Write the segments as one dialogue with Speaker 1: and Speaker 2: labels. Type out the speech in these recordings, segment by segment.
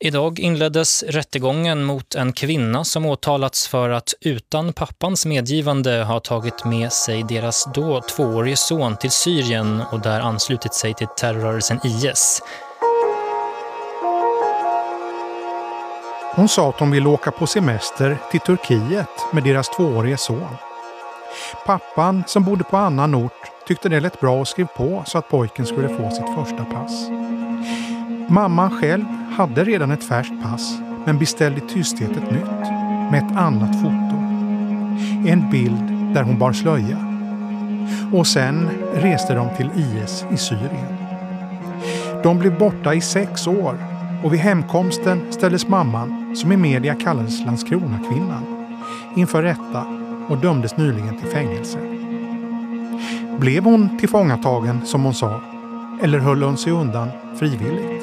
Speaker 1: Idag inleddes rättegången mot en kvinna som åtalats för att utan pappans medgivande ha tagit med sig deras då tvåårige son till Syrien och där anslutit sig till terrorrörelsen IS.
Speaker 2: Hon sa att hon ville åka på semester till Turkiet med deras tvåårige son. Pappan, som bodde på annan ort, tyckte det lät bra och skrev på så att pojken skulle få sitt första pass. Mamman själv hade redan ett färskt pass men beställde i tysthet ett nytt med ett annat foto. En bild där hon bar slöja. Och sen reste de till IS i Syrien. De blev borta i sex år och vid hemkomsten ställdes mamman, som i media kallades Landskronakvinnan, inför rätta och dömdes nyligen till fängelse. Blev hon tillfångatagen som hon sa? Eller höll hon sig undan frivilligt?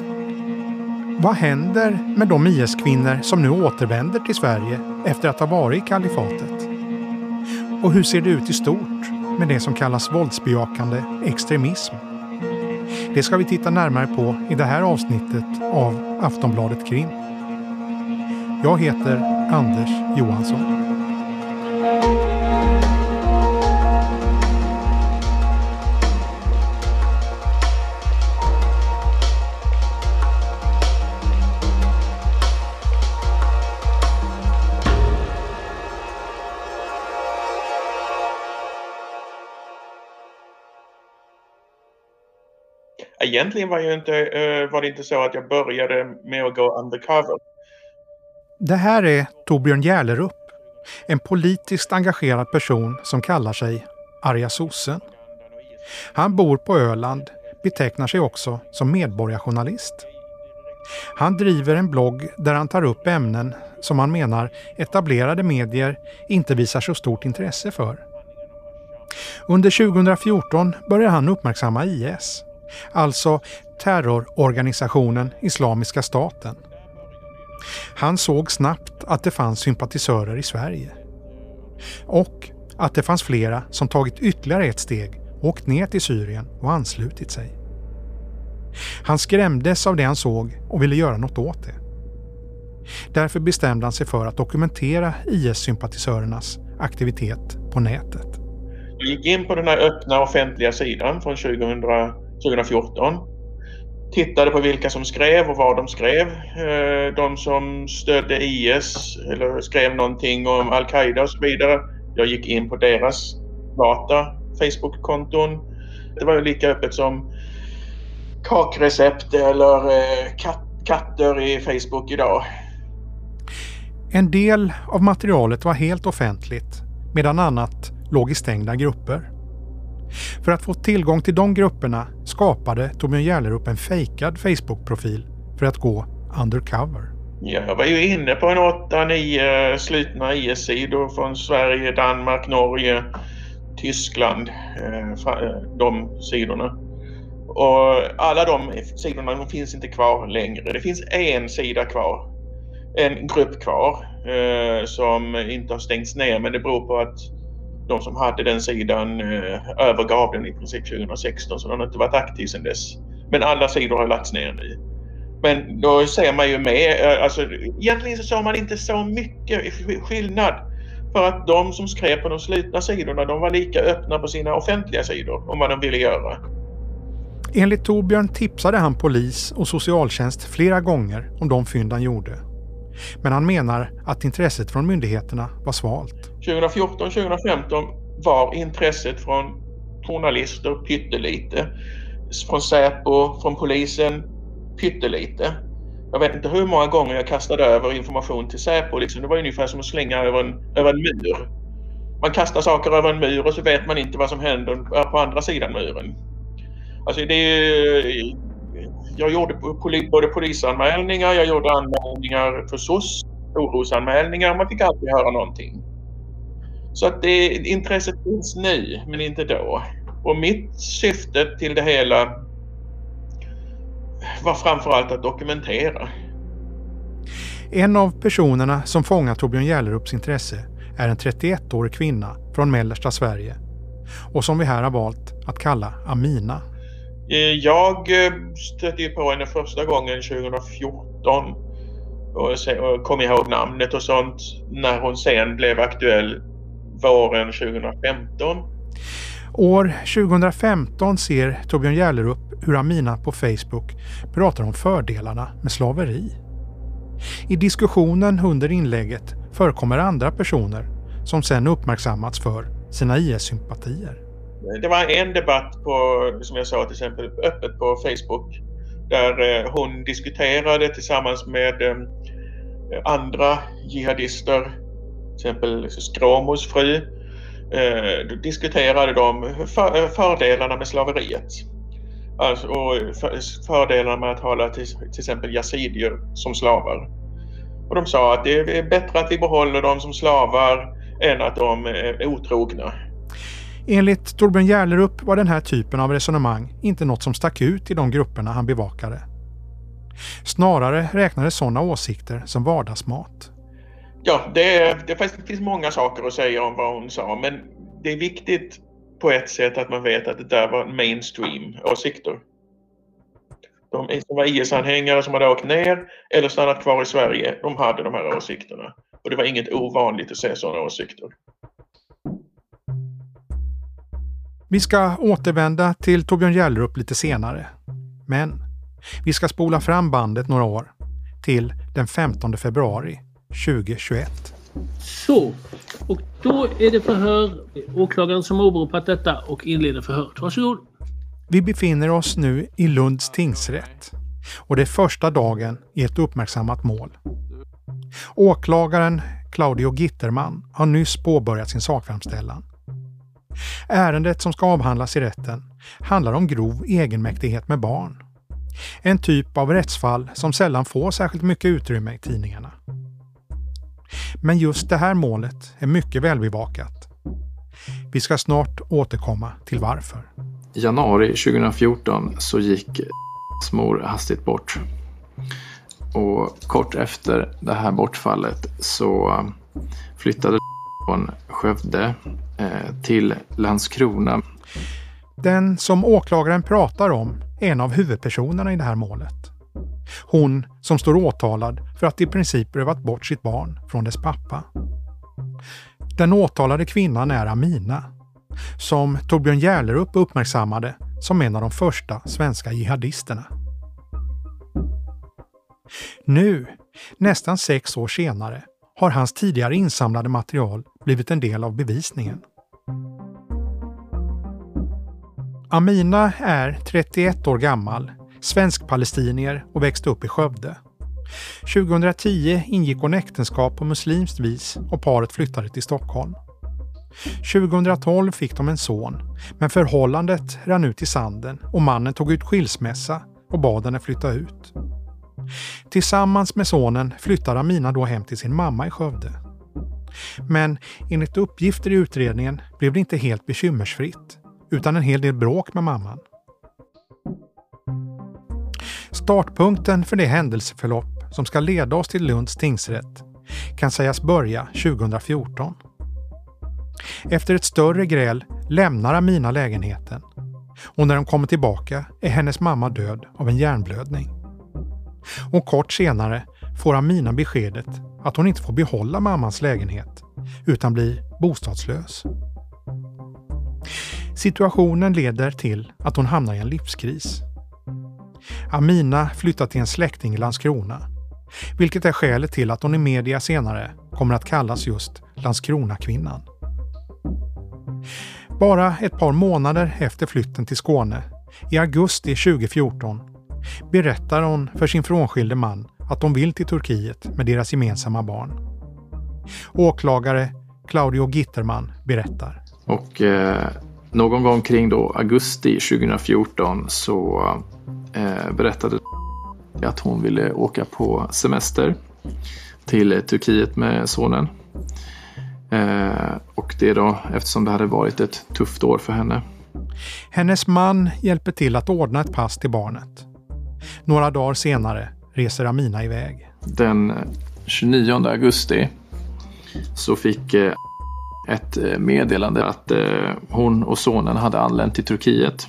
Speaker 2: Vad händer med de IS-kvinnor som nu återvänder till Sverige efter att ha varit i kalifatet? Och hur ser det ut i stort med det som kallas våldsbejakande extremism? Det ska vi titta närmare på i det här avsnittet av Aftonbladet Krim. Jag heter Anders Johansson.
Speaker 3: Egentligen var, jag inte, eh, var det inte så att jag började med att gå undercover.
Speaker 2: Det här är Torbjörn Järlerup, en politiskt engagerad person som kallar sig Arga sossen. Han bor på Öland, betecknar sig också som medborgarjournalist. Han driver en blogg där han tar upp ämnen som han menar etablerade medier inte visar så stort intresse för. Under 2014 börjar han uppmärksamma IS alltså terrororganisationen Islamiska staten. Han såg snabbt att det fanns sympatisörer i Sverige. Och att det fanns flera som tagit ytterligare ett steg, åkt ner till Syrien och anslutit sig. Han skrämdes av det han såg och ville göra något åt det. Därför bestämde han sig för att dokumentera IS-sympatisörernas aktivitet på nätet.
Speaker 3: Jag gick in på den här öppna offentliga sidan från 2000 2014. Tittade på vilka som skrev och vad de skrev. Eh, de som stödde IS eller skrev någonting om Al-Qaida och så vidare. Jag gick in på deras privata Facebook-konton. Det var ju lika öppet som kakrecept eller eh, kat katter i Facebook idag.
Speaker 2: En del av materialet var helt offentligt medan annat låg i stängda grupper. För att få tillgång till de grupperna skapade Torbjörn Järlerup en fejkad Facebook-profil för att gå undercover.
Speaker 3: Jag var ju inne på en 8-9 slutna IS-sidor från Sverige, Danmark, Norge, Tyskland. Eh, eh, de sidorna. Och alla de sidorna de finns inte kvar längre. Det finns en sida kvar. En grupp kvar eh, som inte har stängts ner men det beror på att de som hade den sidan eh, övergav den i princip 2016 så den har inte varit aktiv sedan dess. Men alla sidor har lagts ner nu. Men då ser man ju med, eh, alltså egentligen så såg man inte så mycket skillnad. För att de som skrev på de slutna sidorna de var lika öppna på sina offentliga sidor om vad de ville göra.
Speaker 2: Enligt Torbjörn tipsade han polis och socialtjänst flera gånger om de fynd han gjorde. Men han menar att intresset från myndigheterna var svalt.
Speaker 3: 2014-2015 var intresset från journalister pyttelite. Från Säpo, från polisen pyttelite. Jag vet inte hur många gånger jag kastade över information till Säpo. Liksom. Det var ungefär som att slänga över en, över en mur. Man kastar saker över en mur och så vet man inte vad som händer på andra sidan muren. Alltså det är jag gjorde både polisanmälningar, jag gjorde anmälningar för SOS, orosanmälningar. Man fick alltid höra någonting. Så att det, intresset finns nu, men inte då. Och mitt syfte till det hela var framförallt att dokumentera.
Speaker 2: En av personerna som fångat Torbjörn Järlerups intresse är en 31-årig kvinna från mellersta Sverige och som vi här har valt att kalla Amina.
Speaker 3: Eh, jag eh, stötte på henne första gången 2014 och, se, och kom ihåg namnet och sånt när hon sen blev aktuell våren 2015.
Speaker 2: År 2015 ser Torbjörn Järlerup hur Amina på Facebook pratar om fördelarna med slaveri. I diskussionen under inlägget förekommer andra personer som sen uppmärksammats för sina IS-sympatier.
Speaker 3: Det var en debatt på, som jag sa till exempel, öppet på Facebook där eh, hon diskuterade tillsammans med eh, andra jihadister, till exempel liksom Skråmos fru, eh, då diskuterade de eh, fördelarna med slaveriet. Alltså, och fördelarna med att hålla till, till exempel yazidier som slavar. Och de sa att det är bättre att vi behåller dem som slavar än att de är otrogna.
Speaker 2: Enligt Torbjörn Järlerup var den här typen av resonemang inte något som stack ut i de grupperna han bevakade. Snarare räknades sådana åsikter som vardagsmat.
Speaker 3: Ja, det, det finns många saker att säga om vad hon sa men det är viktigt på ett sätt att man vet att det där var mainstream åsikter. De som var IS-anhängare som hade åkt ner eller stannat kvar i Sverige, de hade de här åsikterna. Och det var inget ovanligt att se sådana åsikter.
Speaker 2: Vi ska återvända till Torbjörn Hjällerup lite senare. Men vi ska spola fram bandet några år till den 15 februari 2021.
Speaker 4: Så, och då är det förhör. Åklagaren som åberopat detta och inleder förhöret. Varsågod.
Speaker 2: Vi befinner oss nu i Lunds tingsrätt och det är första dagen i ett uppmärksammat mål. Åklagaren Claudio Gitterman har nyss påbörjat sin sakframställan. Ärendet som ska avhandlas i rätten handlar om grov egenmäktighet med barn. En typ av rättsfall som sällan får särskilt mycket utrymme i tidningarna. Men just det här målet är mycket välbevakat. Vi ska snart återkomma till varför.
Speaker 5: I januari 2014 så gick mor hastigt bort. Och kort efter det här bortfallet så flyttade från Skövde eh, till Landskrona.
Speaker 2: Den som åklagaren pratar om är en av huvudpersonerna i det här målet. Hon som står åtalad för att i princip rövat bort sitt barn från dess pappa. Den åtalade kvinnan är Amina, som Torbjörn Järlerup uppmärksammade som en av de första svenska jihadisterna. Nu, nästan sex år senare, har hans tidigare insamlade material blivit en del av bevisningen. Amina är 31 år gammal, svensk-palestinier och växte upp i Skövde. 2010 ingick hon äktenskap på muslimskt vis och paret flyttade till Stockholm. 2012 fick de en son, men förhållandet rann ut i sanden och mannen tog ut skilsmässa och bad henne flytta ut. Tillsammans med sonen flyttar Amina då hem till sin mamma i Skövde. Men enligt uppgifter i utredningen blev det inte helt bekymmersfritt, utan en hel del bråk med mamman. Startpunkten för det händelseförlopp som ska leda oss till Lunds tingsrätt kan sägas börja 2014. Efter ett större gräl lämnar Amina lägenheten och när de kommer tillbaka är hennes mamma död av en hjärnblödning. Och kort senare får Amina beskedet att hon inte får behålla mammans lägenhet utan blir bostadslös. Situationen leder till att hon hamnar i en livskris. Amina flyttar till en släkting i Landskrona, vilket är skälet till att hon i media senare kommer att kallas just Landskronakvinnan. Bara ett par månader efter flytten till Skåne, i augusti 2014, berättar hon för sin frånskilde man att de vill till Turkiet med deras gemensamma barn. Åklagare Claudio Gitterman berättar.
Speaker 5: Och eh, någon gång kring då augusti 2014 så berättade att hon ville åka på semester till Turkiet med sonen. Eh, och det då eftersom det hade varit ett tufft år för henne.
Speaker 2: Hennes man hjälper till att ordna ett pass till barnet. Några dagar senare reser Amina iväg.
Speaker 5: Den 29 augusti så fick eh, ett eh, meddelande att eh, hon och sonen hade anlänt till Turkiet.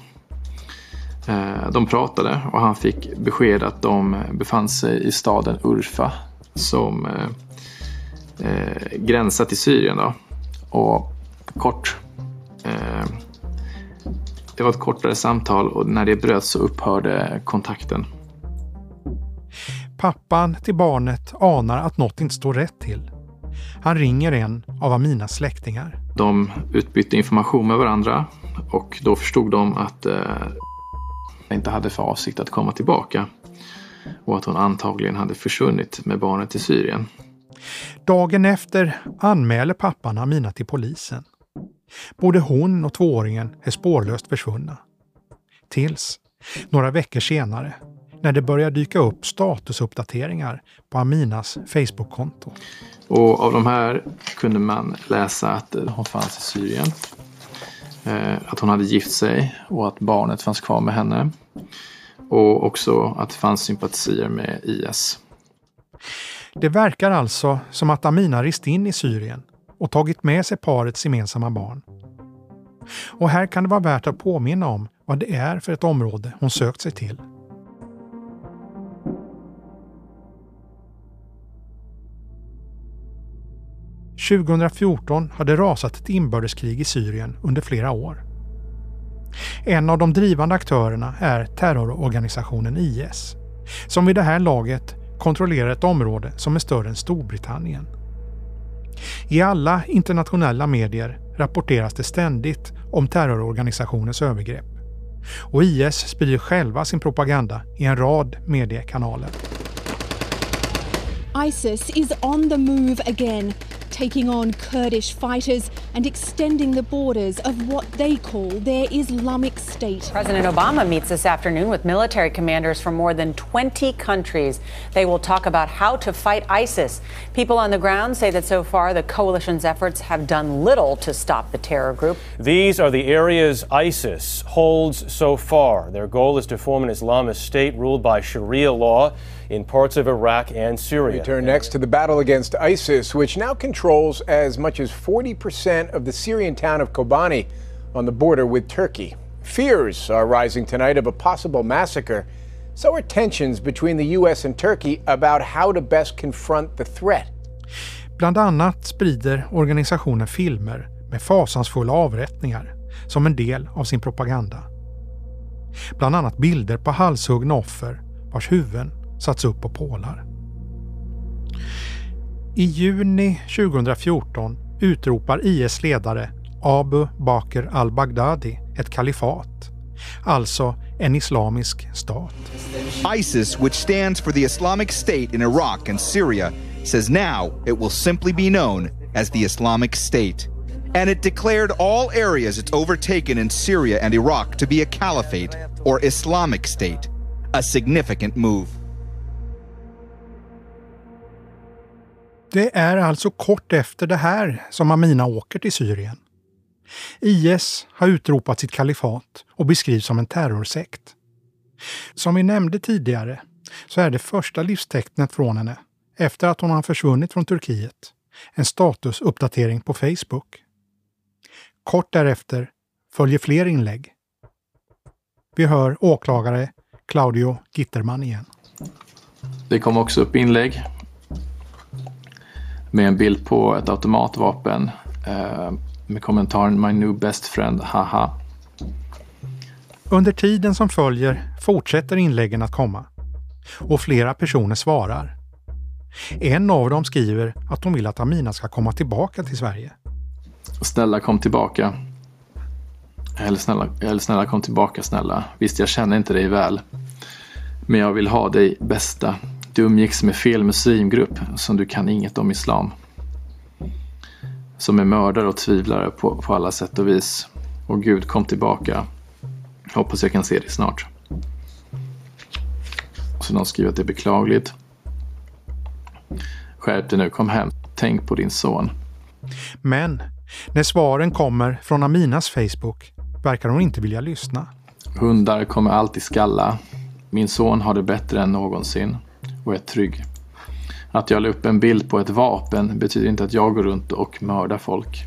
Speaker 5: De pratade och han fick besked att de befann sig i staden Urfa som eh, eh, gränsar till Syrien. Då. Och kort eh, det var ett kortare samtal och när det bröts så upphörde kontakten.
Speaker 2: Pappan till barnet anar att något inte står rätt till. Han ringer en av Aminas släktingar.
Speaker 5: De utbytte information med varandra och då förstod de att eh, inte hade för avsikt att komma tillbaka och att hon antagligen hade försvunnit med barnet till Syrien.
Speaker 2: Dagen efter anmäler pappan Amina till polisen. Både hon och tvååringen är spårlöst försvunna. Tills, några veckor senare, när det börjar dyka upp statusuppdateringar på Aminas Facebook-konto.
Speaker 5: Och av de här kunde man läsa att hon fanns i Syrien. Eh, att hon hade gift sig och att barnet fanns kvar med henne. Och också att det fanns sympatier med IS.
Speaker 2: Det verkar alltså som att Amina rest in i Syrien och tagit med sig parets gemensamma barn. Och här kan det vara värt att påminna om vad det är för ett område hon sökt sig till. –2014 har det rasat ett inbördeskrig i Syrien under flera år. En av de drivande aktörerna är terrororganisationen IS, som vid det här laget kontrollerar ett område som är större än Storbritannien. I alla internationella medier rapporteras det ständigt om terrororganisationens övergrepp. Och IS sprider själva sin propaganda i en rad mediekanaler.
Speaker 6: ISIS is on the move again taking on Kurdish fighters and extending the borders of what they call their Islamic State.
Speaker 7: President Obama meets this afternoon with military commanders from more than 20 countries. They will talk about how to fight ISIS. People on the ground say that so far the coalition's efforts have done little to stop the terror group.
Speaker 8: These are the areas ISIS holds so far. Their goal is to form an Islamist state ruled by Sharia law in parts of Iraq and Syria.
Speaker 9: We turn next to the battle against ISIS, which now controls as much as 40% of the Syrian town of Kobani on the border with Turkey. Fears are rising tonight of a possible massacre. So are tensions between the US and Turkey about how to best confront the threat.
Speaker 2: Bland annat sprider organisationen filmer med fasansfulla avrättningar som en del av sin propaganda. Bland annat bilder på halshuggna offer vars huvuden satts upp på pålar. I juni 2014 utropar IS ledare Abu Bakr al-Baghdadi ett kalifat, alltså en islamisk stat.
Speaker 10: ISIS, which stands for the Islamic State in Iraq and Syria, says now it will simply be known as the Islamic State. And it declared all areas it's overtaken in Syria and Iraq to be a caliphate or Islamic State, a significant move.
Speaker 2: Det är alltså kort efter det här som Amina åker till Syrien. IS har utropat sitt kalifat och beskrivs som en terrorsekt. Som vi nämnde tidigare så är det första livstecknet från henne, efter att hon har försvunnit från Turkiet, en statusuppdatering på Facebook. Kort därefter följer fler inlägg. Vi hör åklagare Claudio Gitterman igen.
Speaker 5: Det kom också upp inlägg med en bild på ett automatvapen eh, med kommentaren My new best friend, haha.
Speaker 2: Under tiden som följer fortsätter inläggen att komma och flera personer svarar. En av dem skriver att hon vill att Amina ska komma tillbaka till Sverige.
Speaker 5: Snälla kom tillbaka. Eller snälla, eller snälla kom tillbaka snälla. Visst jag känner inte dig väl. Men jag vill ha dig bästa. Du umgicks med fel muslimgrupp som du kan inget om islam. Som är mördare och tvivlare på, på alla sätt och vis. Och Gud kom tillbaka. Hoppas jag kan se dig snart. Så de skriver att det är beklagligt. Skärp dig nu, kom hem. Tänk på din son.
Speaker 2: Men när svaren kommer från Aminas Facebook verkar hon inte vilja lyssna.
Speaker 5: Hundar kommer alltid skalla. Min son har det bättre än någonsin och är trygg. Att jag la upp en bild på ett vapen betyder inte att jag går runt och mördar folk.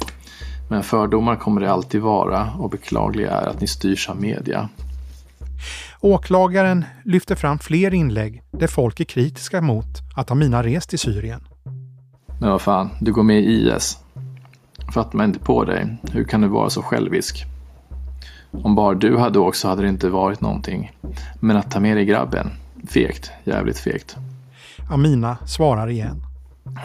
Speaker 5: Men fördomar kommer det alltid vara och beklagliga är att ni styrs av media.
Speaker 2: Åklagaren lyfter fram fler inlägg där folk är kritiska mot att Amina rest till Syrien.
Speaker 5: Men vad fan, du går med i IS. Fattar man inte på dig. Hur kan du vara så självisk? Om bara du hade åkt så hade det inte varit någonting. Men att ta med dig grabben, fegt, jävligt fegt.
Speaker 2: Amina svarar igen.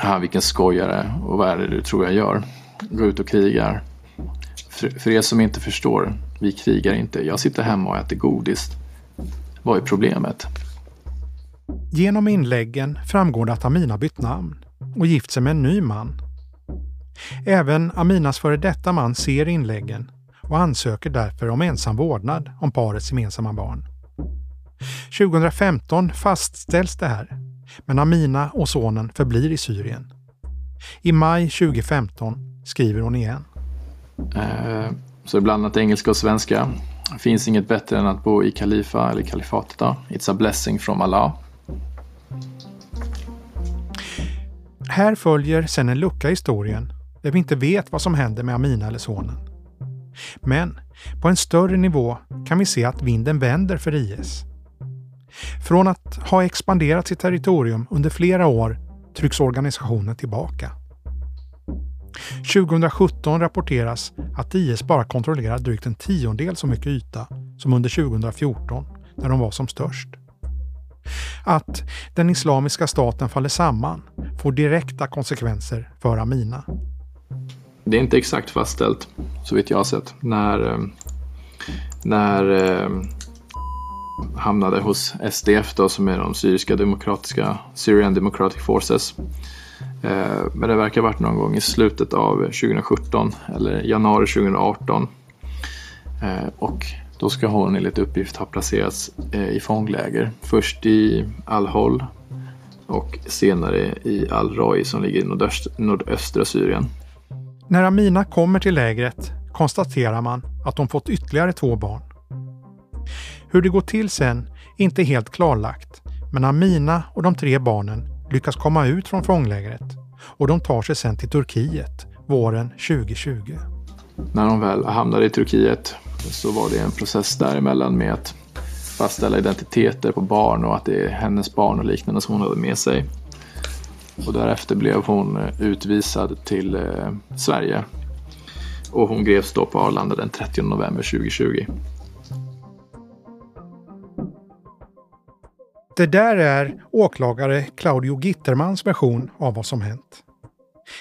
Speaker 5: Ja, vilken skojare och vad är det du tror jag gör? Gå ut och krigar. För, för er som inte förstår, vi krigar inte. Jag sitter hemma och äter godis. Vad är problemet?
Speaker 2: Genom inläggen framgår det att Amina bytt namn och gift sig med en ny man. Även Aminas före detta man ser inläggen och ansöker därför om ensam vårdnad om parets gemensamma barn. 2015 fastställs det här, men Amina och sonen förblir i Syrien. I maj 2015 skriver hon igen.
Speaker 5: Eh, så blandat engelska och svenska. Finns inget bättre än att bo i Kalifa eller kalifatet. Då. It's a blessing from Allah.
Speaker 2: Här följer sen en lucka i historien där vi inte vet vad som händer med Amina eller sonen. Men på en större nivå kan vi se att vinden vänder för IS. Från att ha expanderat sitt territorium under flera år trycks organisationen tillbaka. 2017 rapporteras att IS bara kontrollerar drygt en tiondel så mycket yta som under 2014 när de var som störst. Att den islamiska staten faller samman får direkta konsekvenser för Amina.
Speaker 5: Det är inte exakt fastställt, så vitt jag har sett, när, eh, när eh, hamnade hos SDF då, som är de syriska demokratiska, Syrian Democratic Forces. Eh, men det verkar ha varit någon gång i slutet av 2017 eller januari 2018. Eh, och då ska hon enligt uppgift ha placerats eh, i fångläger. Först i Al-Hol och senare i Al-Roi som ligger i nordöst, nordöstra Syrien.
Speaker 2: När Amina kommer till lägret konstaterar man att de fått ytterligare två barn. Hur det går till sen är inte helt klarlagt, men Amina och de tre barnen lyckas komma ut från fånglägret och de tar sig sen till Turkiet våren 2020.
Speaker 5: När de väl hamnade i Turkiet så var det en process däremellan med att fastställa identiteter på barn och att det är hennes barn och liknande som hon hade med sig. Och därefter blev hon utvisad till eh, Sverige. Och hon greps då på Arlanda den 30 november 2020.
Speaker 2: Det där är åklagare Claudio Gittermans version av vad som hänt.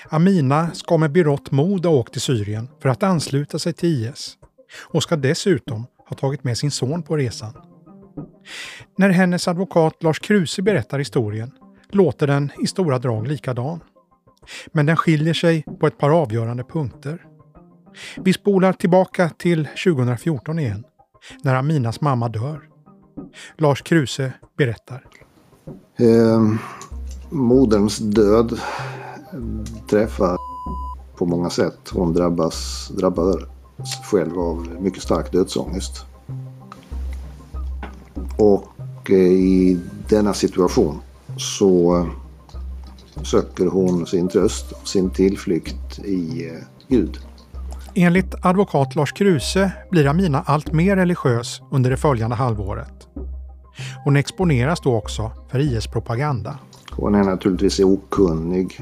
Speaker 2: Amina ska med berått mod ha åkt till Syrien för att ansluta sig till IS och ska dessutom ha tagit med sin son på resan. När hennes advokat Lars Kruse berättar historien låter den i stora drag likadan. Men den skiljer sig på ett par avgörande punkter. Vi spolar tillbaka till 2014 igen, när Aminas mamma dör. Lars Kruse berättar.
Speaker 11: Eh, moderns död träffar på många sätt. Hon drabbas, drabbas själv av mycket stark dödsångest. Och eh, i denna situation så söker hon sin tröst och sin tillflykt i eh, Gud.
Speaker 2: Enligt advokat Lars Kruse blir Amina allt mer religiös under det följande halvåret. Hon exponeras då också för IS propaganda.
Speaker 11: Hon är naturligtvis okunnig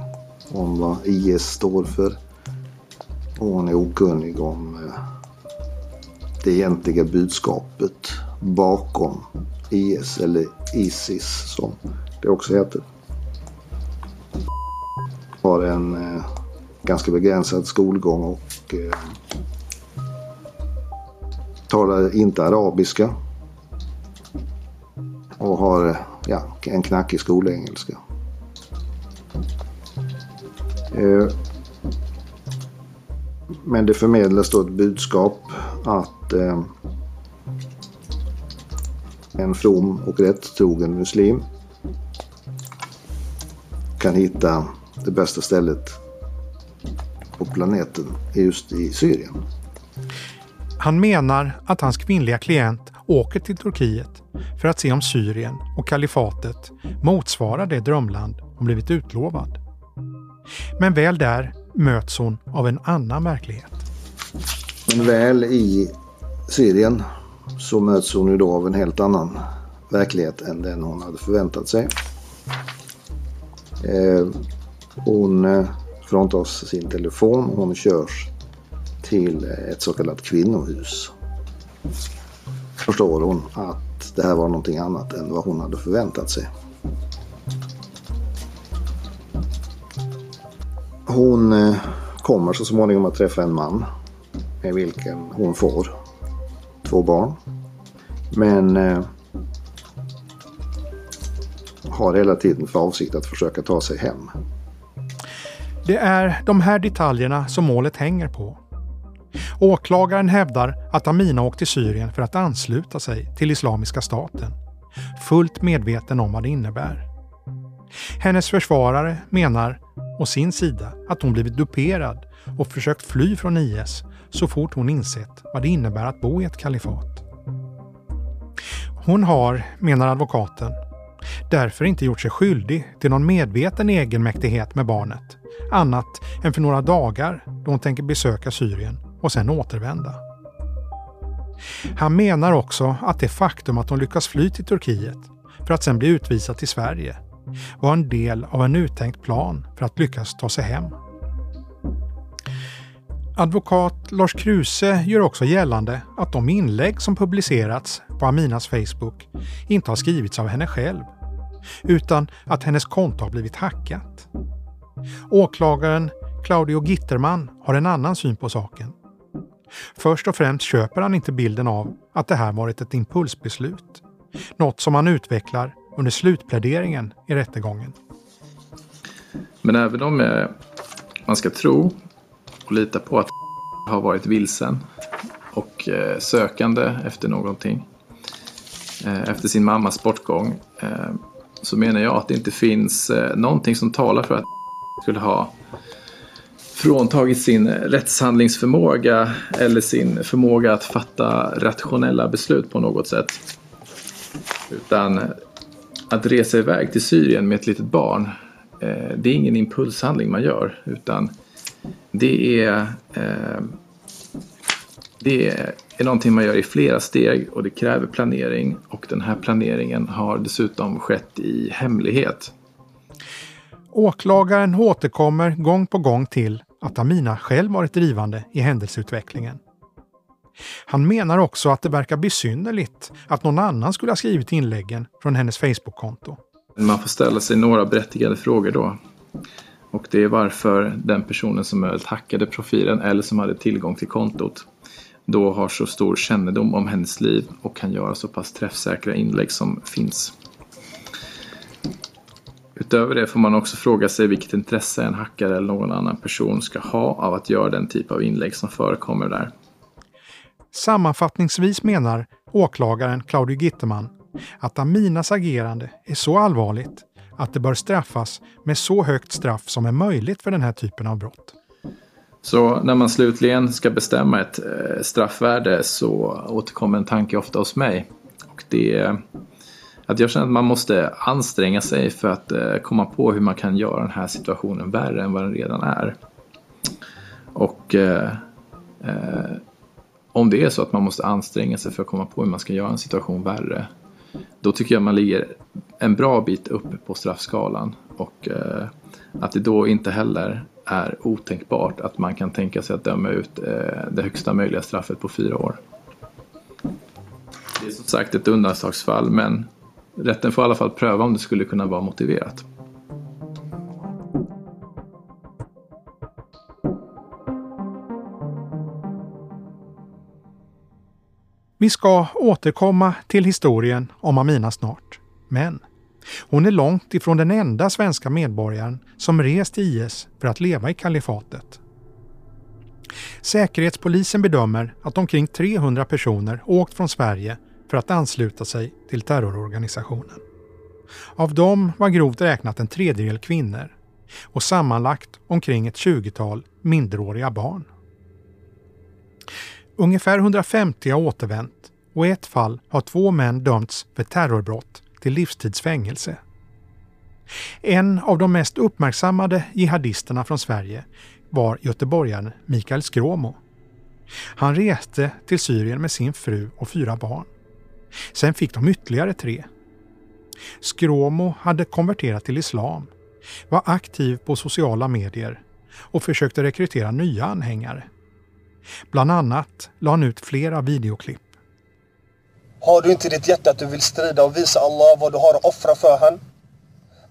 Speaker 11: om vad IS står för. Och hon är okunnig om eh, det egentliga budskapet bakom IS eller Isis som det också heter. Har en eh, ganska begränsad skolgång och eh, talar inte arabiska. Och har ja, en knackig skolengelska. Eh, men det förmedlas då ett budskap att eh, en from och rättrogen muslim kan hitta det bästa stället planeten just i Syrien.
Speaker 2: Han menar att hans kvinnliga klient åker till Turkiet för att se om Syrien och kalifatet motsvarar det drömland hon blivit utlovad. Men väl där möts hon av en annan verklighet.
Speaker 11: Men väl i Syrien så möts hon ju då av en helt annan verklighet än den hon hade förväntat sig. Eh, hon eh, fråntas sin telefon och hon körs till ett så kallat kvinnohus. Förstår hon att det här var någonting annat än vad hon hade förväntat sig. Hon eh, kommer så småningom att träffa en man med vilken hon får två barn. Men eh, har hela tiden för avsikt att försöka ta sig hem.
Speaker 2: Det är de här detaljerna som målet hänger på. Åklagaren hävdar att Amina åkt till Syrien för att ansluta sig till Islamiska staten. Fullt medveten om vad det innebär. Hennes försvarare menar å sin sida att hon blivit duperad och försökt fly från IS så fort hon insett vad det innebär att bo i ett kalifat. Hon har, menar advokaten, därför inte gjort sig skyldig till någon medveten egenmäktighet med barnet, annat än för några dagar då hon tänker besöka Syrien och sen återvända. Han menar också att det faktum att hon lyckas fly till Turkiet för att sen bli utvisad till Sverige var en del av en uttänkt plan för att lyckas ta sig hem. Advokat Lars Kruse gör också gällande att de inlägg som publicerats på Aminas Facebook inte har skrivits av henne själv, utan att hennes konto har blivit hackat. Åklagaren Claudio Gitterman har en annan syn på saken. Först och främst köper han inte bilden av att det här varit ett impulsbeslut. Något som han utvecklar under slutpläderingen i rättegången.
Speaker 5: Men även om eh, man ska tro och lita på att har varit vilsen och eh, sökande efter någonting Eh, efter sin mammas bortgång eh, så menar jag att det inte finns eh, någonting som talar för att skulle ha fråntagit sin rättshandlingsförmåga eller sin förmåga att fatta rationella beslut på något sätt. Utan att resa iväg till Syrien med ett litet barn, det är ingen impulshandling man gör. Utan det är, det är någonting man gör i flera steg och det kräver planering. Och den här planeringen har dessutom skett i hemlighet.
Speaker 2: Åklagaren återkommer gång på gång till att Amina själv varit drivande i händelseutvecklingen. Han menar också att det verkar besynnerligt att någon annan skulle ha skrivit inläggen från hennes Facebook-konto.
Speaker 5: Man får ställa sig några berättigade frågor då. Och det är varför den personen som hackade profilen eller som hade tillgång till kontot då har så stor kännedom om hennes liv och kan göra så pass träffsäkra inlägg som finns. Utöver det får man också fråga sig vilket intresse en hackare eller någon annan person ska ha av att göra den typ av inlägg som förekommer där.
Speaker 2: Sammanfattningsvis menar åklagaren Claudio Gitterman att Aminas agerande är så allvarligt att det bör straffas med så högt straff som är möjligt för den här typen av brott.
Speaker 5: Så när man slutligen ska bestämma ett eh, straffvärde så återkommer en tanke ofta hos mig. Och det är att jag känner att man måste anstränga sig för att eh, komma på hur man kan göra den här situationen värre än vad den redan är. Och eh, eh, om det är så att man måste anstränga sig för att komma på hur man ska göra en situation värre, då tycker jag man ligger en bra bit upp på straffskalan. Och eh, att det då inte heller är otänkbart att man kan tänka sig att döma ut eh, det högsta möjliga straffet på fyra år. Det är som sagt ett undantagsfall men rätten får i alla fall pröva om det skulle kunna vara motiverat.
Speaker 2: Vi ska återkomma till historien om Amina snart. Men hon är långt ifrån den enda svenska medborgaren som rest till IS för att leva i kalifatet. Säkerhetspolisen bedömer att omkring 300 personer åkt från Sverige för att ansluta sig till terrororganisationen. Av dem var grovt räknat en tredjedel kvinnor och sammanlagt omkring ett 20-tal minderåriga barn. Ungefär 150 har återvänt och i ett fall har två män dömts för terrorbrott till livstidsfängelse. En av de mest uppmärksammade jihadisterna från Sverige var göteborgaren Mikael Skråmo. Han reste till Syrien med sin fru och fyra barn. Sen fick de ytterligare tre. Skråmo hade konverterat till islam, var aktiv på sociala medier och försökte rekrytera nya anhängare. Bland annat la han ut flera videoklipp.
Speaker 12: Har du inte i ditt hjärta att du vill strida och visa Allah vad du har att offra för han?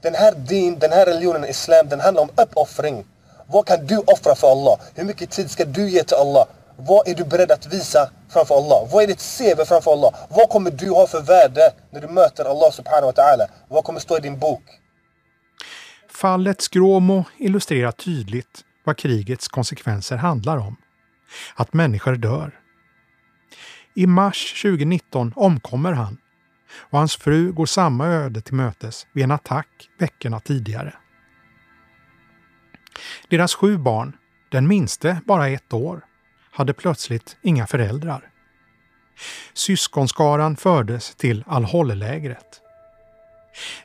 Speaker 12: Den här din, den här religionen islam, den handlar om uppoffring. Vad kan du offra för Allah? Hur mycket tid ska du ge till Allah? Vad är du beredd att visa framför Allah? Vad är ditt CV framför Allah? Vad kommer du ha för värde när du möter Allah subhanahu wa ta'ala? Vad kommer stå i din bok?
Speaker 2: Fallet Skråmo illustrerar tydligt vad krigets konsekvenser handlar om. Att människor dör. I mars 2019 omkommer han och hans fru går samma öde till mötes vid en attack veckorna tidigare. Deras sju barn, den minste bara ett år, hade plötsligt inga föräldrar. Syskonskaran fördes till Al-Hol-lägret.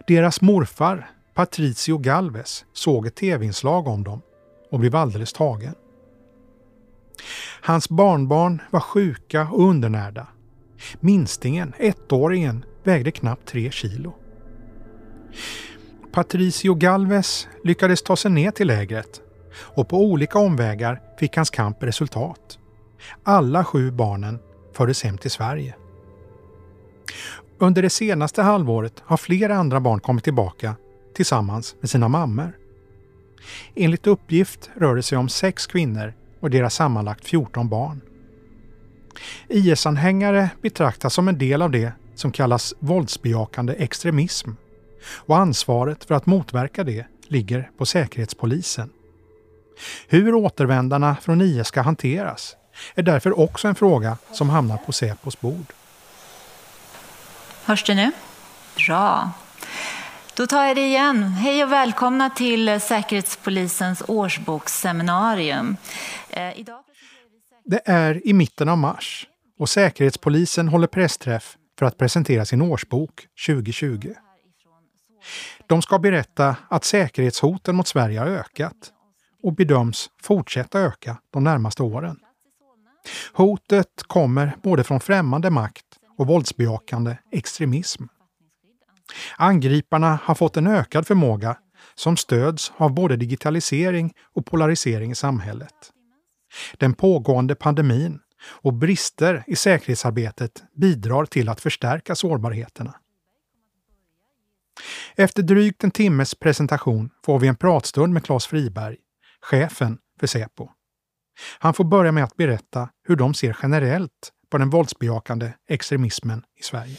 Speaker 2: Deras morfar, Patricio Galvez, såg ett tv-inslag om dem och blev alldeles tagen. Hans barnbarn var sjuka och undernärda. Minstingen, ettåringen, vägde knappt tre kilo. Patricio Galvez lyckades ta sig ner till lägret och på olika omvägar fick hans kamp resultat. Alla sju barnen fördes hem till Sverige. Under det senaste halvåret har flera andra barn kommit tillbaka tillsammans med sina mammor. Enligt uppgift rör det sig om sex kvinnor och deras sammanlagt 14 barn. IS-anhängare betraktas som en del av det som kallas våldsbejakande extremism och ansvaret för att motverka det ligger på Säkerhetspolisen. Hur återvändarna från IS ska hanteras är därför också en fråga som hamnar på Säpos bord.
Speaker 13: Hörs det nu? Bra. Då tar jag det igen. Hej och välkomna till Säkerhetspolisens årsboksseminarium.
Speaker 2: Eh, det är i mitten av mars och Säkerhetspolisen håller pressträff för att presentera sin årsbok 2020. De ska berätta att säkerhetshoten mot Sverige har ökat och bedöms fortsätta öka de närmaste åren. Hotet kommer både från främmande makt och våldsbejakande extremism. Angriparna har fått en ökad förmåga som stöds av både digitalisering och polarisering i samhället. Den pågående pandemin och brister i säkerhetsarbetet bidrar till att förstärka sårbarheterna. Efter drygt en timmes presentation får vi en pratstund med Claes Friberg, chefen för Säpo. Han får börja med att berätta hur de ser generellt på den våldsbejakande extremismen i Sverige.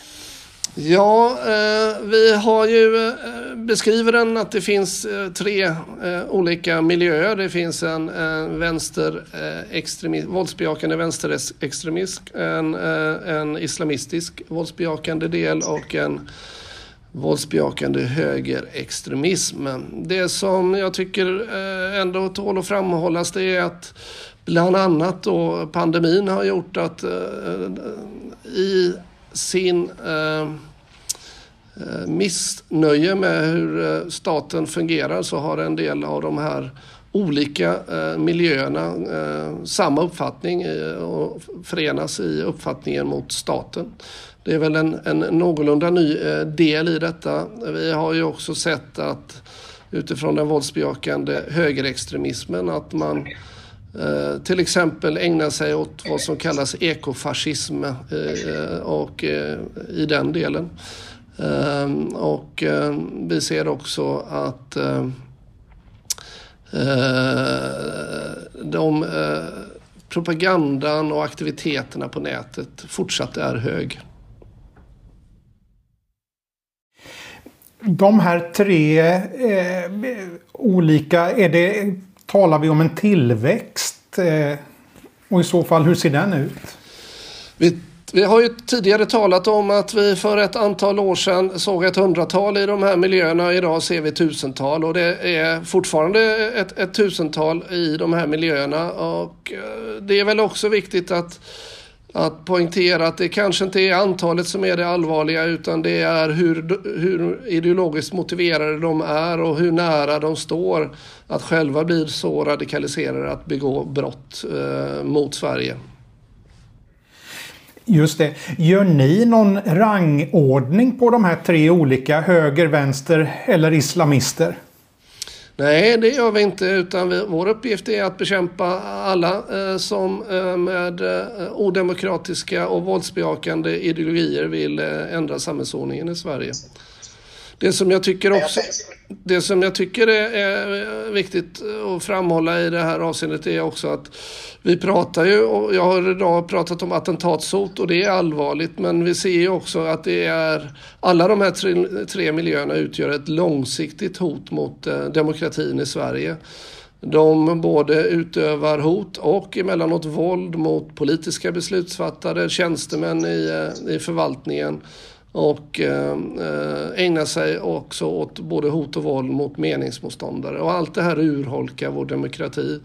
Speaker 14: Ja, eh, vi har ju eh, beskriver den att det finns eh, tre eh, olika miljöer. Det finns en, en vänster eh, våldsbejakande vänsterextremism, en, eh, en islamistisk våldsbejakande del och en våldsbejakande högerextremism. Det som jag tycker eh, ändå tål att framhållas det är att bland annat då pandemin har gjort att eh, i sin eh, eh, missnöje med hur eh, staten fungerar så har en del av de här olika eh, miljöerna samma uppfattning och förenas i uppfattningen mot staten. Det är väl en, en någorlunda ny eh, del i detta. Vi har ju också sett att utifrån den våldsbejakande högerextremismen att man Eh, till exempel ägna sig åt vad som kallas ekofascism eh, och eh, i den delen. Och vi ser också att de propagandan och aktiviteterna på nätet fortsatt är hög.
Speaker 2: de här tre eh, olika, är det, talar vi om en tillväxt? Eh, och i så fall, hur ser den ut?
Speaker 14: Vi, vi har ju tidigare talat om att vi för ett antal år sedan såg ett hundratal i de här miljöerna. Idag ser vi tusental och det är fortfarande ett, ett tusental i de här miljöerna. Och eh, det är väl också viktigt att att poängtera att det kanske inte är antalet som är det allvarliga utan det är hur, hur ideologiskt motiverade de är och hur nära de står att själva bli så radikaliserade att begå brott eh, mot Sverige.
Speaker 2: Just det. Gör ni någon rangordning på de här tre olika höger, vänster eller islamister?
Speaker 14: Nej, det gör vi inte utan vi, vår uppgift är att bekämpa alla eh, som eh, med eh, odemokratiska och våldsbejakande ideologier vill eh, ändra samhällsordningen i Sverige. Det som jag tycker också det som jag tycker är viktigt att framhålla i det här avseendet är också att vi pratar ju, och jag har idag pratat om attentatshot och det är allvarligt, men vi ser ju också att det är, alla de här tre, tre miljöerna utgör ett långsiktigt hot mot eh, demokratin i Sverige. De både utövar hot och emellanåt våld mot politiska beslutsfattare, tjänstemän i, eh, i förvaltningen och eh, ägnar sig också åt både hot och våld mot meningsmotståndare. Och allt det här urholkar vår demokrati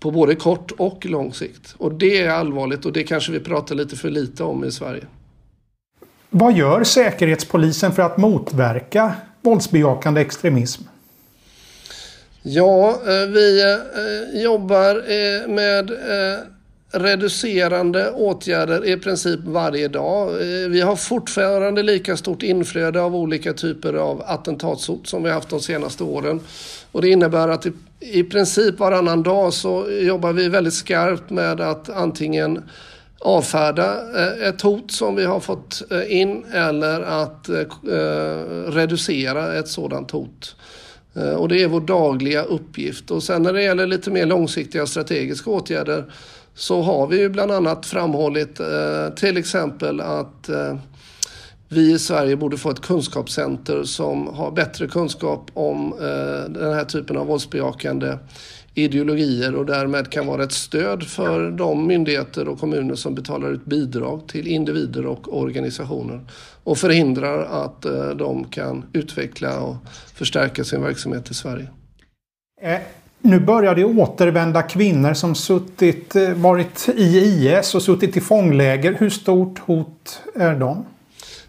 Speaker 14: på både kort och lång sikt. Och det är allvarligt och det kanske vi pratar lite för lite om i Sverige.
Speaker 2: Vad gör Säkerhetspolisen för att motverka våldsbejakande extremism?
Speaker 14: Ja, eh, vi eh, jobbar eh, med reducerande åtgärder i princip varje dag. Eh, vi har fortfarande lika stort inflöde av olika typer av attentatshot som vi haft de senaste åren. Och det innebär att i, princip varannan dag så jobbar vi väldigt skarpt med att antingen avfärda eh, ett hot som vi har fått eh, in eller att reducera ett sådant hot. Och det är vår dagliga uppgift. Och sen när det gäller lite mer långsiktiga strategiska åtgärder så har vi ju bland annat framhållit eh, till exempel att eh, vi i Sverige borde få ett kunskapscenter som har bättre kunskap om eh, den här typen av våldsbejakande ideologier och därmed kan vara ett stöd för de myndigheter och kommuner som betalar ut bidrag till individer och organisationer och förhindrar att eh, de kan utveckla och förstärka sin verksamhet i Sverige.
Speaker 2: Nu börjar det återvända kvinnor som suttit, eh, varit i IS och suttit i fångläger. Hur stort hot är de?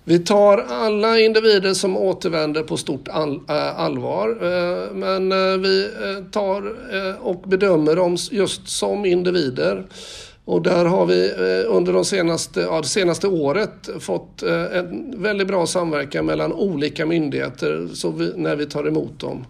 Speaker 14: Vi tar alla individer som återvänder på stort all, äh, allvar. Äh, men äh, vi tar och bedömer dem just som individer. Och där har vi under de senaste, ja, det senaste året fått en väldigt bra samverkan mellan olika myndigheter så vi, när vi tar emot dem.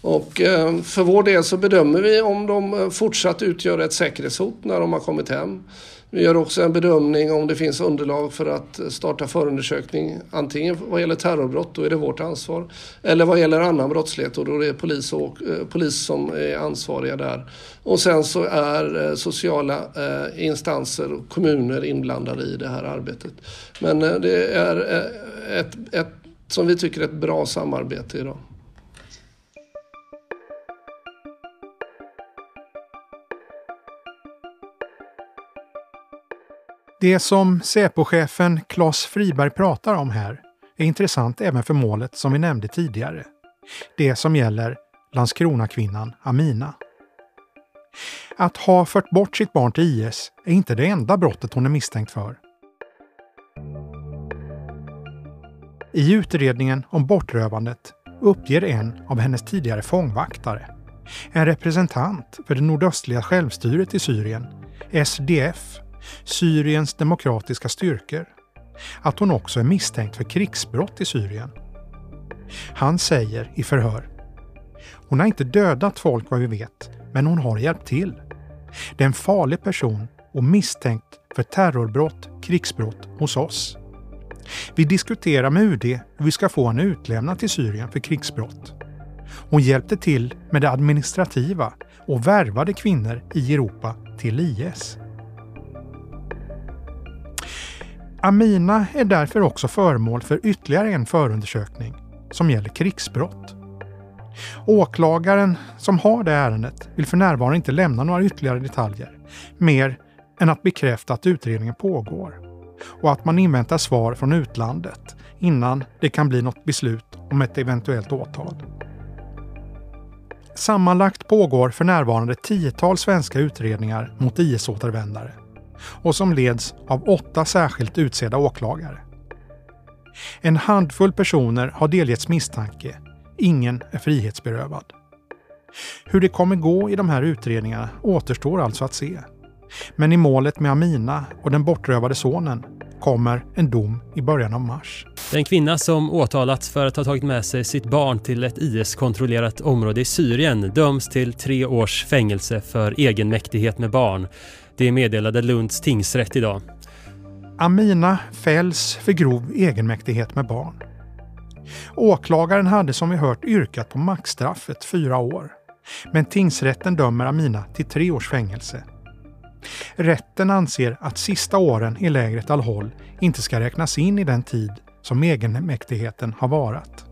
Speaker 14: Och eh, för vår del så bedömer vi om de eh, fortsatt utgör ett säkerhetshot när de har kommit hem. Vi gör också en bedömning om det finns underlag för att starta förundersökning. Antingen vad gäller terrorbrott, då är det vårt ansvar. Eller vad gäller annan brottslighet och då är det polis, och, eh, polis som är ansvariga där. Och sen så är sociala instanser och kommuner inblandade i det här arbetet. Men det är ett, ett som vi tycker ett bra samarbete idag.
Speaker 2: Det som Säpochefen Claes Friberg pratar om här är intressant även för målet som vi nämnde tidigare. Det som gäller Landskronakvinnan Amina. Att ha fört bort sitt barn till IS är inte det enda brottet hon är misstänkt för. I utredningen om bortrövandet uppger en av hennes tidigare fångvaktare, en representant för det nordöstliga självstyret i Syrien, SDF, Syriens demokratiska styrkor, att hon också är misstänkt för krigsbrott i Syrien. Han säger i förhör hon har inte dödat folk vad vi vet, men hon har hjälpt till. Det är en farlig person och misstänkt för terrorbrott, krigsbrott hos oss. Vi diskuterar med UD hur vi ska få henne utlämnad till Syrien för krigsbrott. Hon hjälpte till med det administrativa och värvade kvinnor i Europa till IS. Amina är därför också föremål för ytterligare en förundersökning som gäller krigsbrott. Åklagaren som har det ärendet vill för närvarande inte lämna några ytterligare detaljer, mer än att bekräfta att utredningen pågår och att man inväntar svar från utlandet innan det kan bli något beslut om ett eventuellt åtal. Sammanlagt pågår för närvarande tiotal svenska utredningar mot IS-återvändare och som leds av åtta särskilt utsedda åklagare. En handfull personer har delgetts misstanke. Ingen är frihetsberövad. Hur det kommer gå i de här utredningarna återstår alltså att se. Men i målet med Amina och den bortrövade sonen kommer en dom i början av mars.
Speaker 15: Den kvinna som åtalats för att ha tagit med sig sitt barn till ett IS-kontrollerat område i Syrien döms till tre års fängelse för egenmäktighet med barn. Det meddelade Lunds tingsrätt idag.
Speaker 2: Amina fälls för grov egenmäktighet med barn. Åklagaren hade som vi hört yrkat på maxstraffet fyra år. Men tingsrätten dömer Amina till tre års fängelse. Rätten anser att sista åren i lägret Al-Hol inte ska räknas in i den tid som egenmäktigheten har varat.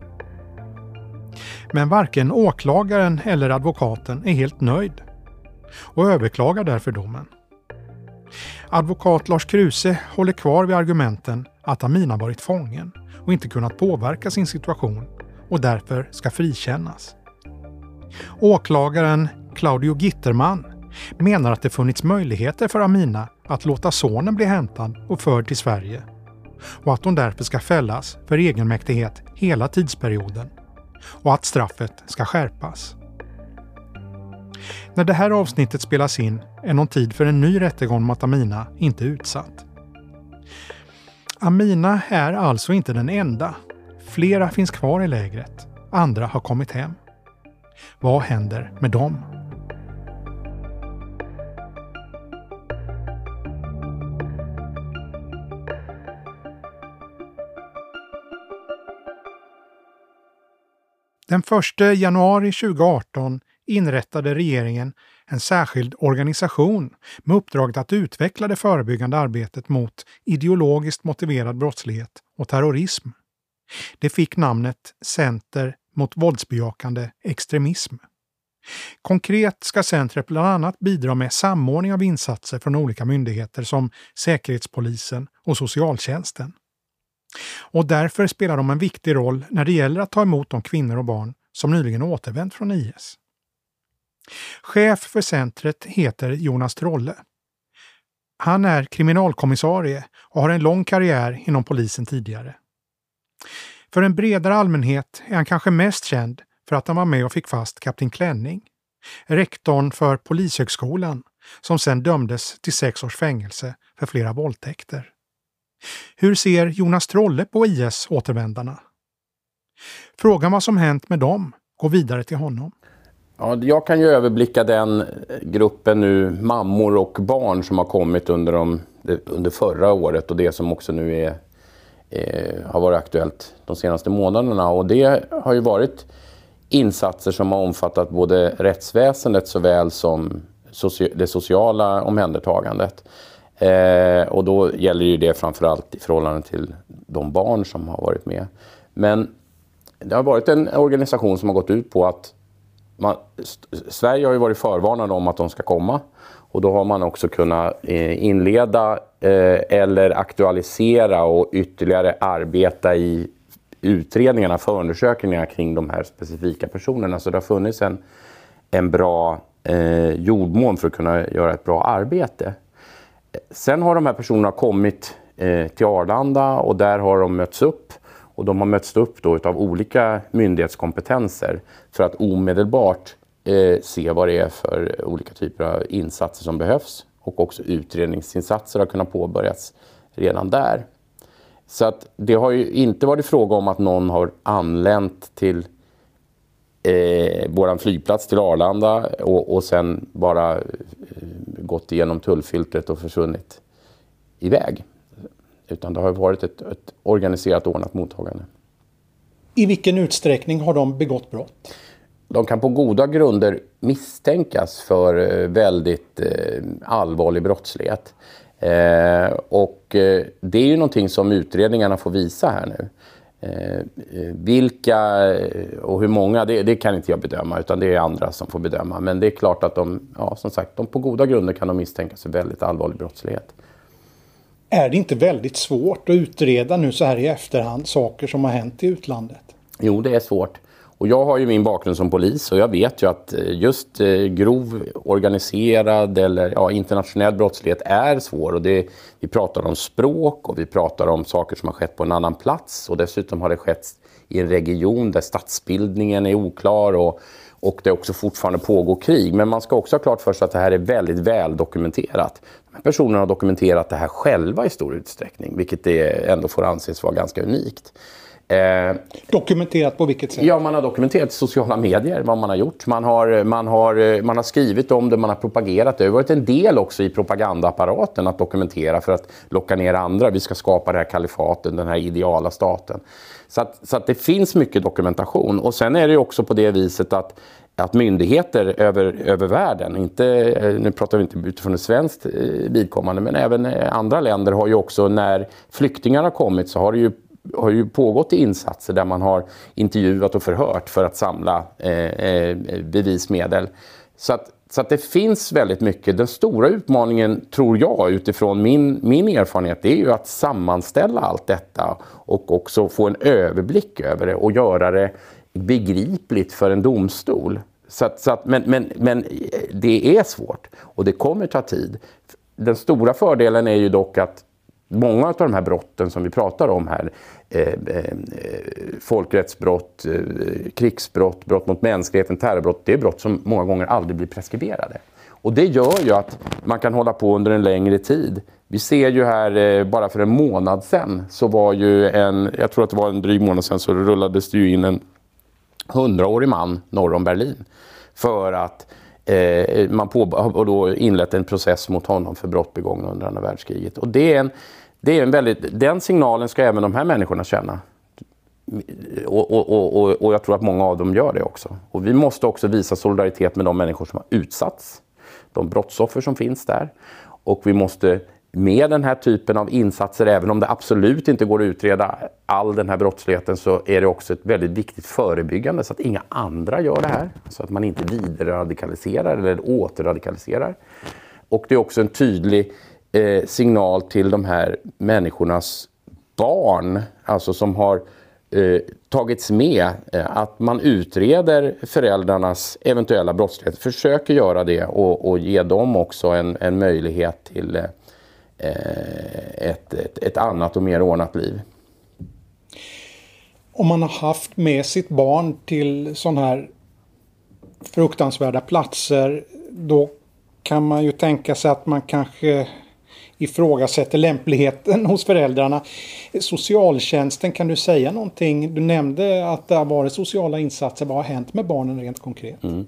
Speaker 2: Men varken åklagaren eller advokaten är helt nöjd och överklagar därför domen. Advokat Lars Kruse håller kvar vid argumenten att Amina varit fången och inte kunnat påverka sin situation och därför ska frikännas. Åklagaren Claudio Gitterman menar att det funnits möjligheter för Amina att låta sonen bli hämtad och förd till Sverige och att hon därför ska fällas för egenmäktighet hela tidsperioden och att straffet ska skärpas. När det här avsnittet spelas in är någon tid för en ny rättegång mot Amina inte utsatt. Amina är alltså inte den enda. Flera finns kvar i lägret. Andra har kommit hem. Vad händer med dem? Den 1 januari 2018 inrättade regeringen en särskild organisation med uppdraget att utveckla det förebyggande arbetet mot ideologiskt motiverad brottslighet och terrorism. Det fick namnet Center mot våldsbejakande extremism. Konkret ska centret bland annat bidra med samordning av insatser från olika myndigheter som Säkerhetspolisen och socialtjänsten. Och därför spelar de en viktig roll när det gäller att ta emot de kvinnor och barn som nyligen återvänt från IS. Chef för centret heter Jonas Trolle. Han är kriminalkommissarie och har en lång karriär inom polisen tidigare. För en bredare allmänhet är han kanske mest känd för att han var med och fick fast kapten Klänning, rektorn för Polishögskolan, som sedan dömdes till sex års fängelse för flera våldtäkter. Hur ser Jonas Trolle på IS-återvändarna? Frågan vad som hänt med dem går vidare till honom.
Speaker 16: Ja, jag kan ju överblicka den gruppen nu mammor och barn som har kommit under, de, under förra året och det som också nu är, eh, har varit aktuellt de senaste månaderna. Och det har ju varit insatser som har omfattat både rättsväsendet såväl som soci det sociala omhändertagandet. Eh, och då gäller ju det framförallt i förhållande till de barn som har varit med. Men det har varit en organisation som har gått ut på att man, Sverige har ju varit förvarnade om att de ska komma och då har man också kunnat eh, inleda eh, eller aktualisera och ytterligare arbeta i utredningarna, förundersökningarna kring de här specifika personerna. Så det har funnits en, en bra eh, jordmån för att kunna göra ett bra arbete. Sen har de här personerna kommit eh, till Arlanda och där har de mötts upp och de har mötts upp då av olika myndighetskompetenser för att omedelbart eh, se vad det är för olika typer av insatser som behövs. Och också utredningsinsatser har kunnat påbörjas redan där. Så att det har ju inte varit fråga om att någon har anlänt till eh, vår flygplats till Arlanda och, och sen bara eh, gått igenom tullfiltret och försvunnit iväg. Utan det har varit ett, ett organiserat ordnat mottagande.
Speaker 2: I vilken utsträckning har de begått brott?
Speaker 16: De kan på goda grunder misstänkas för eh, väldigt eh, allvarlig brottslighet. Eh, och det är ju någonting som utredningarna får visa här nu. Vilka och hur många, det, det, kan inte jag bedöma utan det är andra som får bedöma. Men det är klart att de, ja, som sagt, de på goda grunder kan de misstänkas för väldigt allvarlig brottslighet.
Speaker 2: Är det inte väldigt svårt att utreda nu så här i efterhand saker som har hänt i utlandet?
Speaker 16: Jo, det är svårt. Och jag har ju min bakgrund som polis och jag vet ju att eh, just eh, grov organiserad eller ja, internationell brottslighet är svår. Och det, vi pratar om språk och vi pratar om saker som har skett på en annan plats och dessutom har det skett i en region där statsbildningen är oklar och, och det också fortfarande pågår krig. Men man ska också ha klart för sig att det här är väldigt väl dokumenterat. Personerna har dokumenterat det här själva i stor utsträckning, vilket det ändå får anses vara ganska unikt.
Speaker 2: Eh, dokumenterat på vilket sätt?
Speaker 16: Ja, man har dokumenterat i sociala medier vad man har gjort. Man har, man, har, man har skrivit om det, man har propagerat. Det har varit en del också i propagandaapparaten att dokumentera för att locka ner andra. Vi ska skapa det här kalifaten, den här ideala staten. Så, att, så att det finns mycket dokumentation. Och sen är det också på det viset att att myndigheter över, över världen, inte, eh, nu pratar vi inte utifrån ett svenskt eh, vidkommande, men även eh, andra länder har ju också när flyktingar har kommit så har det ju har ju pågått insatser där man har intervjuat och förhört för att samla eh, bevismedel. Så att, så att det finns väldigt mycket. Den stora utmaningen, tror jag, utifrån min, min erfarenhet, det är ju att sammanställa allt detta och också få en överblick över det och göra det begripligt för en domstol. Så att, så att, men, men, men det är svårt och det kommer ta tid. Den stora fördelen är ju dock att många av de här brotten som vi pratar om här, eh, eh, folkrättsbrott, eh, krigsbrott, brott mot mänskligheten, terrorbrott, det är brott som många gånger aldrig blir preskriberade. Och det gör ju att man kan hålla på under en längre tid. Vi ser ju här, eh, bara för en månad sedan, så var ju en, jag tror att det var en dryg månad sedan, så rullades det ju in en hundraårig man norr om Berlin. För att eh, man på, har då inlett en process mot honom för brott begångna under andra världskriget. Och det är en, det är en väldigt, den signalen ska även de här människorna känna. Och, och, och, och, jag tror att många av dem gör det också. Och vi måste också visa solidaritet med de människor som har utsatts. De brottsoffer som finns där. Och vi måste med den här typen av insatser, även om det absolut inte går att utreda all den här brottsligheten, så är det också ett väldigt viktigt förebyggande så att inga andra gör det här. Så att man inte vidareradikaliserar eller återradikaliserar. Och det är också en tydlig eh, signal till de här människornas barn, alltså som har eh, tagits med, eh, att man utreder föräldrarnas eventuella brottslighet, försöker göra det och, och ge dem också en, en möjlighet till eh, ett, ett, ett annat och mer ordnat liv.
Speaker 2: Om man har haft med sitt barn till sådana här fruktansvärda platser, då kan man ju tänka sig att man kanske ifrågasätter lämpligheten hos föräldrarna. Socialtjänsten, kan du säga någonting? Du nämnde att det har varit sociala insatser. Vad har hänt med barnen rent konkret? Mm.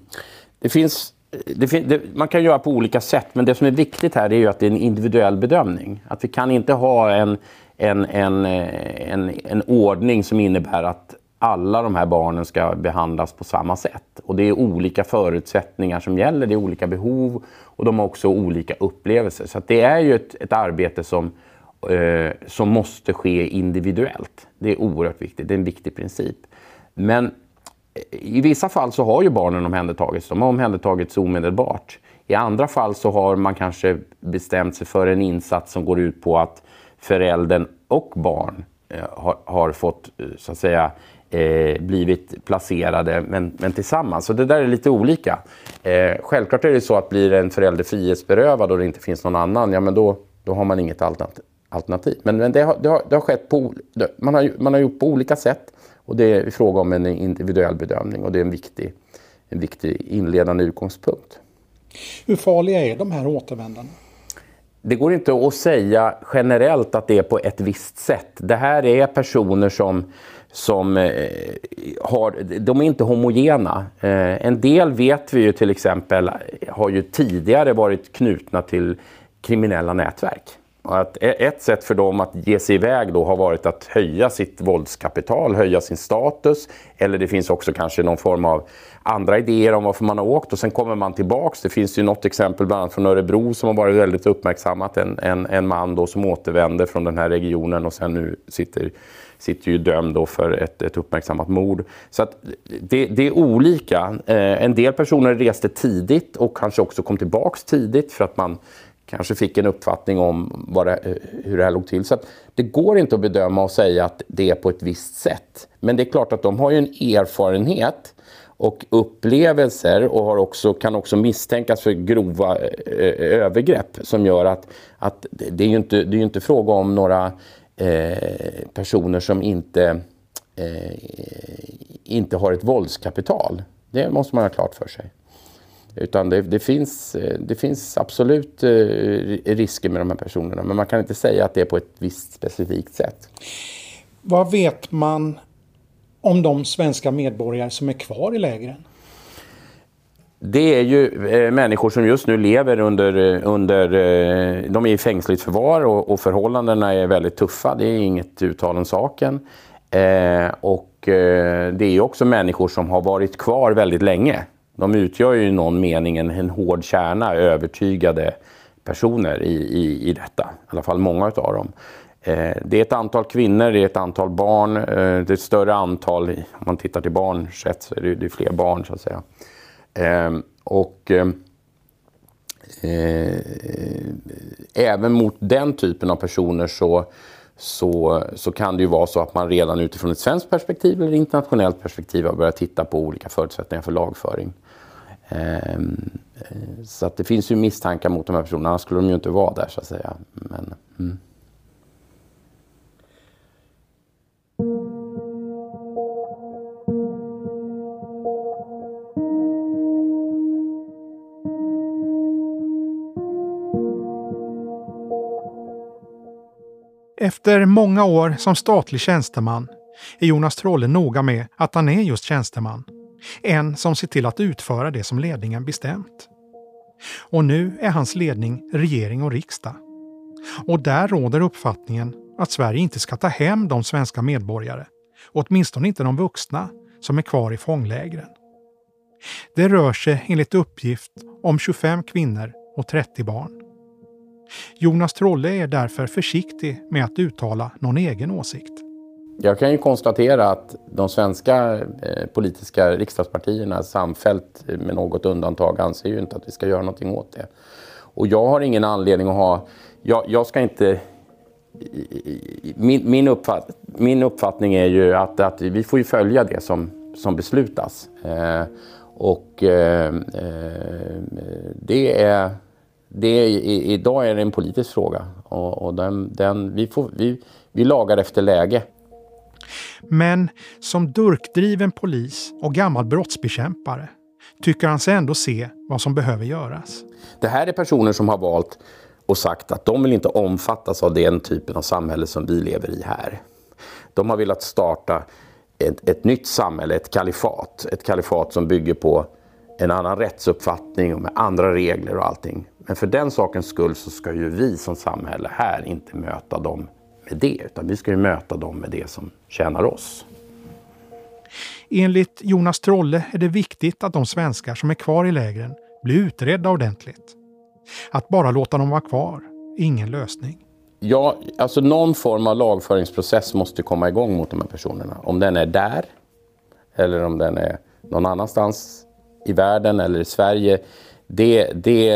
Speaker 16: Det finns det, det, man kan göra på olika sätt, men det som är viktigt här är ju att det är en individuell bedömning. Att vi kan inte ha en, en, en, eh, en, en ordning som innebär att alla de här barnen ska behandlas på samma sätt. Och det är olika förutsättningar som gäller, det är olika behov och de har också olika upplevelser. Så det är ju ett, ett arbete som, eh, som måste ske individuellt. Det är oerhört viktigt, det är en viktig princip. Men i vissa fall så har ju barnen omhändertagits. De har omhändertagits omedelbart. I andra fall så har man kanske bestämt sig för en insats som går ut på att föräldern och barn eh, har, har, fått eh, så att säga eh, blivit placerade men, men tillsammans. Så det där är lite olika. Eh, självklart är det så att blir en förälder frihetsberövad och det inte finns någon annan, ja men då, då har man inget alternativ. Men, men det, har, det, har, det har skett på, man har, man har gjort på olika sätt. Och det är fråga om en individuell bedömning och det är en viktig, en viktig inledande utgångspunkt.
Speaker 2: Hur farliga är de här återvändarna?
Speaker 16: Det går inte att säga generellt att det är på ett visst sätt. Det här är personer som, som eh, har, de är inte homogena. Eh, en del vet vi ju till exempel har ju tidigare varit knutna till kriminella nätverk. Att e- ett sätt för dem att ge sig iväg då har varit att höja sitt våldskapital, höja sin status. Eller det finns också kanske någon form av andra idéer om varför man har åkt och sen kommer man tillbaks. Det finns ju något exempel bland annat från Örebro som har varit väldigt uppmärksammat. En, en, en man då som återvände från den här regionen och sen nu sitter, sitter ju dömd då för ett, ett uppmärksammat mord. Så att det, det är olika. Eh, en del personer reste tidigt och kanske också kom tillbaks tidigt för att man kanske fick en uppfattning om det, hur det här låg till. Så det går inte att bedöma och säga att det är på ett visst sätt. Men det är klart att de har ju en erfarenhet och upplevelser och har också, kan också misstänkas för grova eh, övergrepp som gör att, att det är ju inte, det är inte fråga om några eh, personer som inte, eh, inte har ett våldskapital. Det måste man ha klart för sig. Utan det, det, finns, det finns absolut risker med de här personerna men man kan inte säga att det är på ett visst specifikt sätt.
Speaker 2: Vad vet man om de svenska medborgare som är kvar i lägren?
Speaker 16: Det är ju eh, människor som just nu lever under, eh, under eh, de är i fängsligt förvar och, och, förhållandena är väldigt tuffa. Det är inget uttal om saken. Eh, och eh, det är också människor som har varit kvar väldigt länge. De utgör ju i någon mening en, en hård kärna övertygade personer i, i, i detta. I alla fall många av dem. Eh, det är ett antal kvinnor, det är ett antal barn. Eh, det är ett större antal, om man tittar till barn sett så är det, det är fler barn så att säga. Ehm, eh, och eh, även mot den typen av personer så, så, så kan det ju vara så att man redan utifrån ett svenskt perspektiv eller internationellt perspektiv har börjat titta på olika förutsättningar för lagföring. Ehm, så att det finns ju misstankar mot de här personerna, annars skulle de ju inte vara där så att säga. Men, mm.
Speaker 2: Efter många år som statlig tjänsteman är Jonas Trolle noga med att han är just tjänsteman. En som ser till att utföra det som ledningen bestämt. Och nu är hans ledning regering och riksdag. Och där råder uppfattningen att Sverige inte ska ta hem de svenska medborgare, åtminstone inte de vuxna, som är kvar i fånglägren. Det rör sig enligt uppgift om 25 kvinnor och 30 barn. Jonas Trolle är därför försiktig med att uttala någon egen åsikt.
Speaker 16: Jag kan ju konstatera att de svenska eh, politiska riksdagspartierna samfällt eh, med något undantag anser ju inte att vi ska göra någonting åt det. Och jag har ingen anledning att ha... Jag, jag ska inte... Min, min, uppfatt, min uppfattning är ju att, att vi får ju följa det som, som beslutas. Eh, och eh, eh det är det är, idag är det en politisk fråga och, och den, den, vi, får, vi, vi lagar efter läge.
Speaker 2: Men som durkdriven polis och gammal brottsbekämpare tycker han sig ändå se vad som behöver göras.
Speaker 16: Det här är personer som har valt och sagt att de vill inte omfattas av den typen av samhälle som vi lever i här. De har velat starta ett, ett nytt samhälle, ett kalifat. Ett kalifat som bygger på en annan rättsuppfattning och med andra regler och allting. Men för den sakens skull så ska ju vi som samhälle här inte möta dem med det, utan vi ska ju möta dem med det som tjänar oss.
Speaker 2: Enligt Jonas Trolle är det viktigt att de svenskar som är kvar i lägren blir utredda ordentligt. Att bara låta dem vara kvar är ingen lösning.
Speaker 16: Ja, alltså någon form av lagföringsprocess måste komma igång mot de här personerna. Om den är där eller om den är någon annanstans i världen eller i Sverige det, det,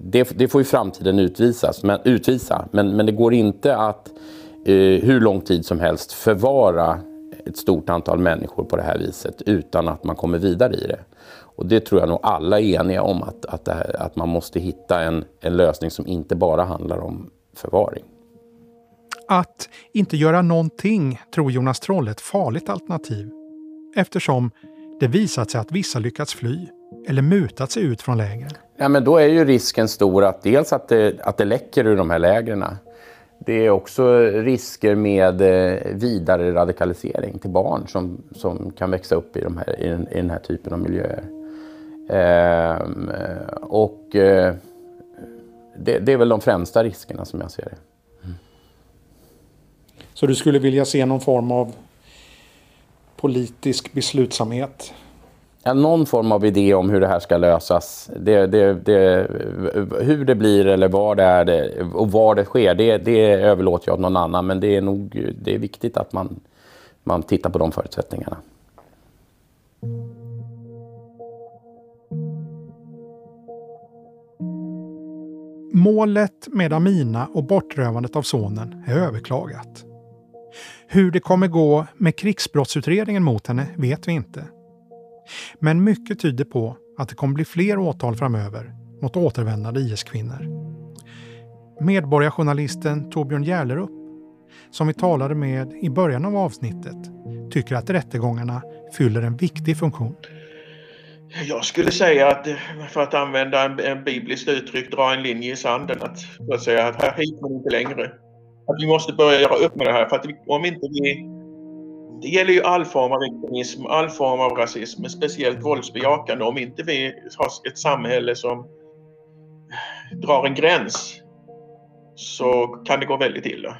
Speaker 16: det, det, får ju framtiden utvisas, men, utvisa. Men, men det går inte att eh, hur lång tid som helst förvara ett stort antal människor på det här viset utan att man kommer vidare i det. Och det tror jag nog alla är eniga om, att, att, här, att man måste hitta en, en lösning som inte bara handlar om förvaring.
Speaker 2: Att inte göra någonting tror Jonas Troll är ett farligt alternativ eftersom det visat sig att vissa lyckats fly eller mutat sig ut från lägren.
Speaker 16: Ja, men då är ju risken stor att dels att det, att det läcker ur de här lägren. Det är också risker med eh, vidare radikalisering till barn som, som kan växa upp i, de här, i, den, i den här typen av miljöer. Ehm, och eh, det, det, är väl de främsta riskerna som jag ser det. Mm.
Speaker 2: Så du skulle vilja se någon form av politisk beslutsamhet
Speaker 16: någon form av idé om hur det här ska lösas. Det, det, det, hur det blir eller var det är det, och var det sker, det, det överlåter jag åt någon annan. Men det är nog det är viktigt att man, man tittar på de förutsättningarna.
Speaker 2: Målet med Amina och bortrövandet av sonen är överklagat. Hur det kommer gå med krigsbrottsutredningen mot henne vet vi inte. Men mycket tyder på att det kommer bli fler åtal framöver mot återvändande IS-kvinnor. Medborgarjournalisten Torbjörn Järlerup, som vi talade med i början av avsnittet, tycker att rättegångarna fyller en viktig funktion.
Speaker 3: Jag skulle säga att, för att använda en, en bibliskt uttryck, dra en linje i sanden. Att, för att säga att här hit men inte längre. Att vi måste börja göra upp med det här. För att vi, om inte vi... Det gäller ju all form av extremism, all form av rasism, speciellt våldsbejakande. Om inte vi har ett samhälle som drar en gräns så kan det gå väldigt illa.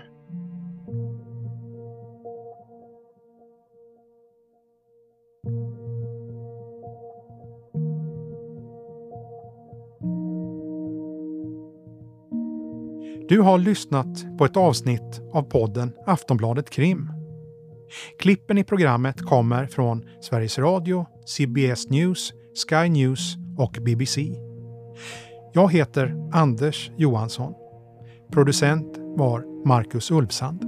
Speaker 2: Du har lyssnat på ett avsnitt av podden Aftonbladet Krim. Klippen i programmet kommer från Sveriges Radio, CBS News, Sky News och BBC. Jag heter Anders Johansson. Producent var Marcus Ulfsand.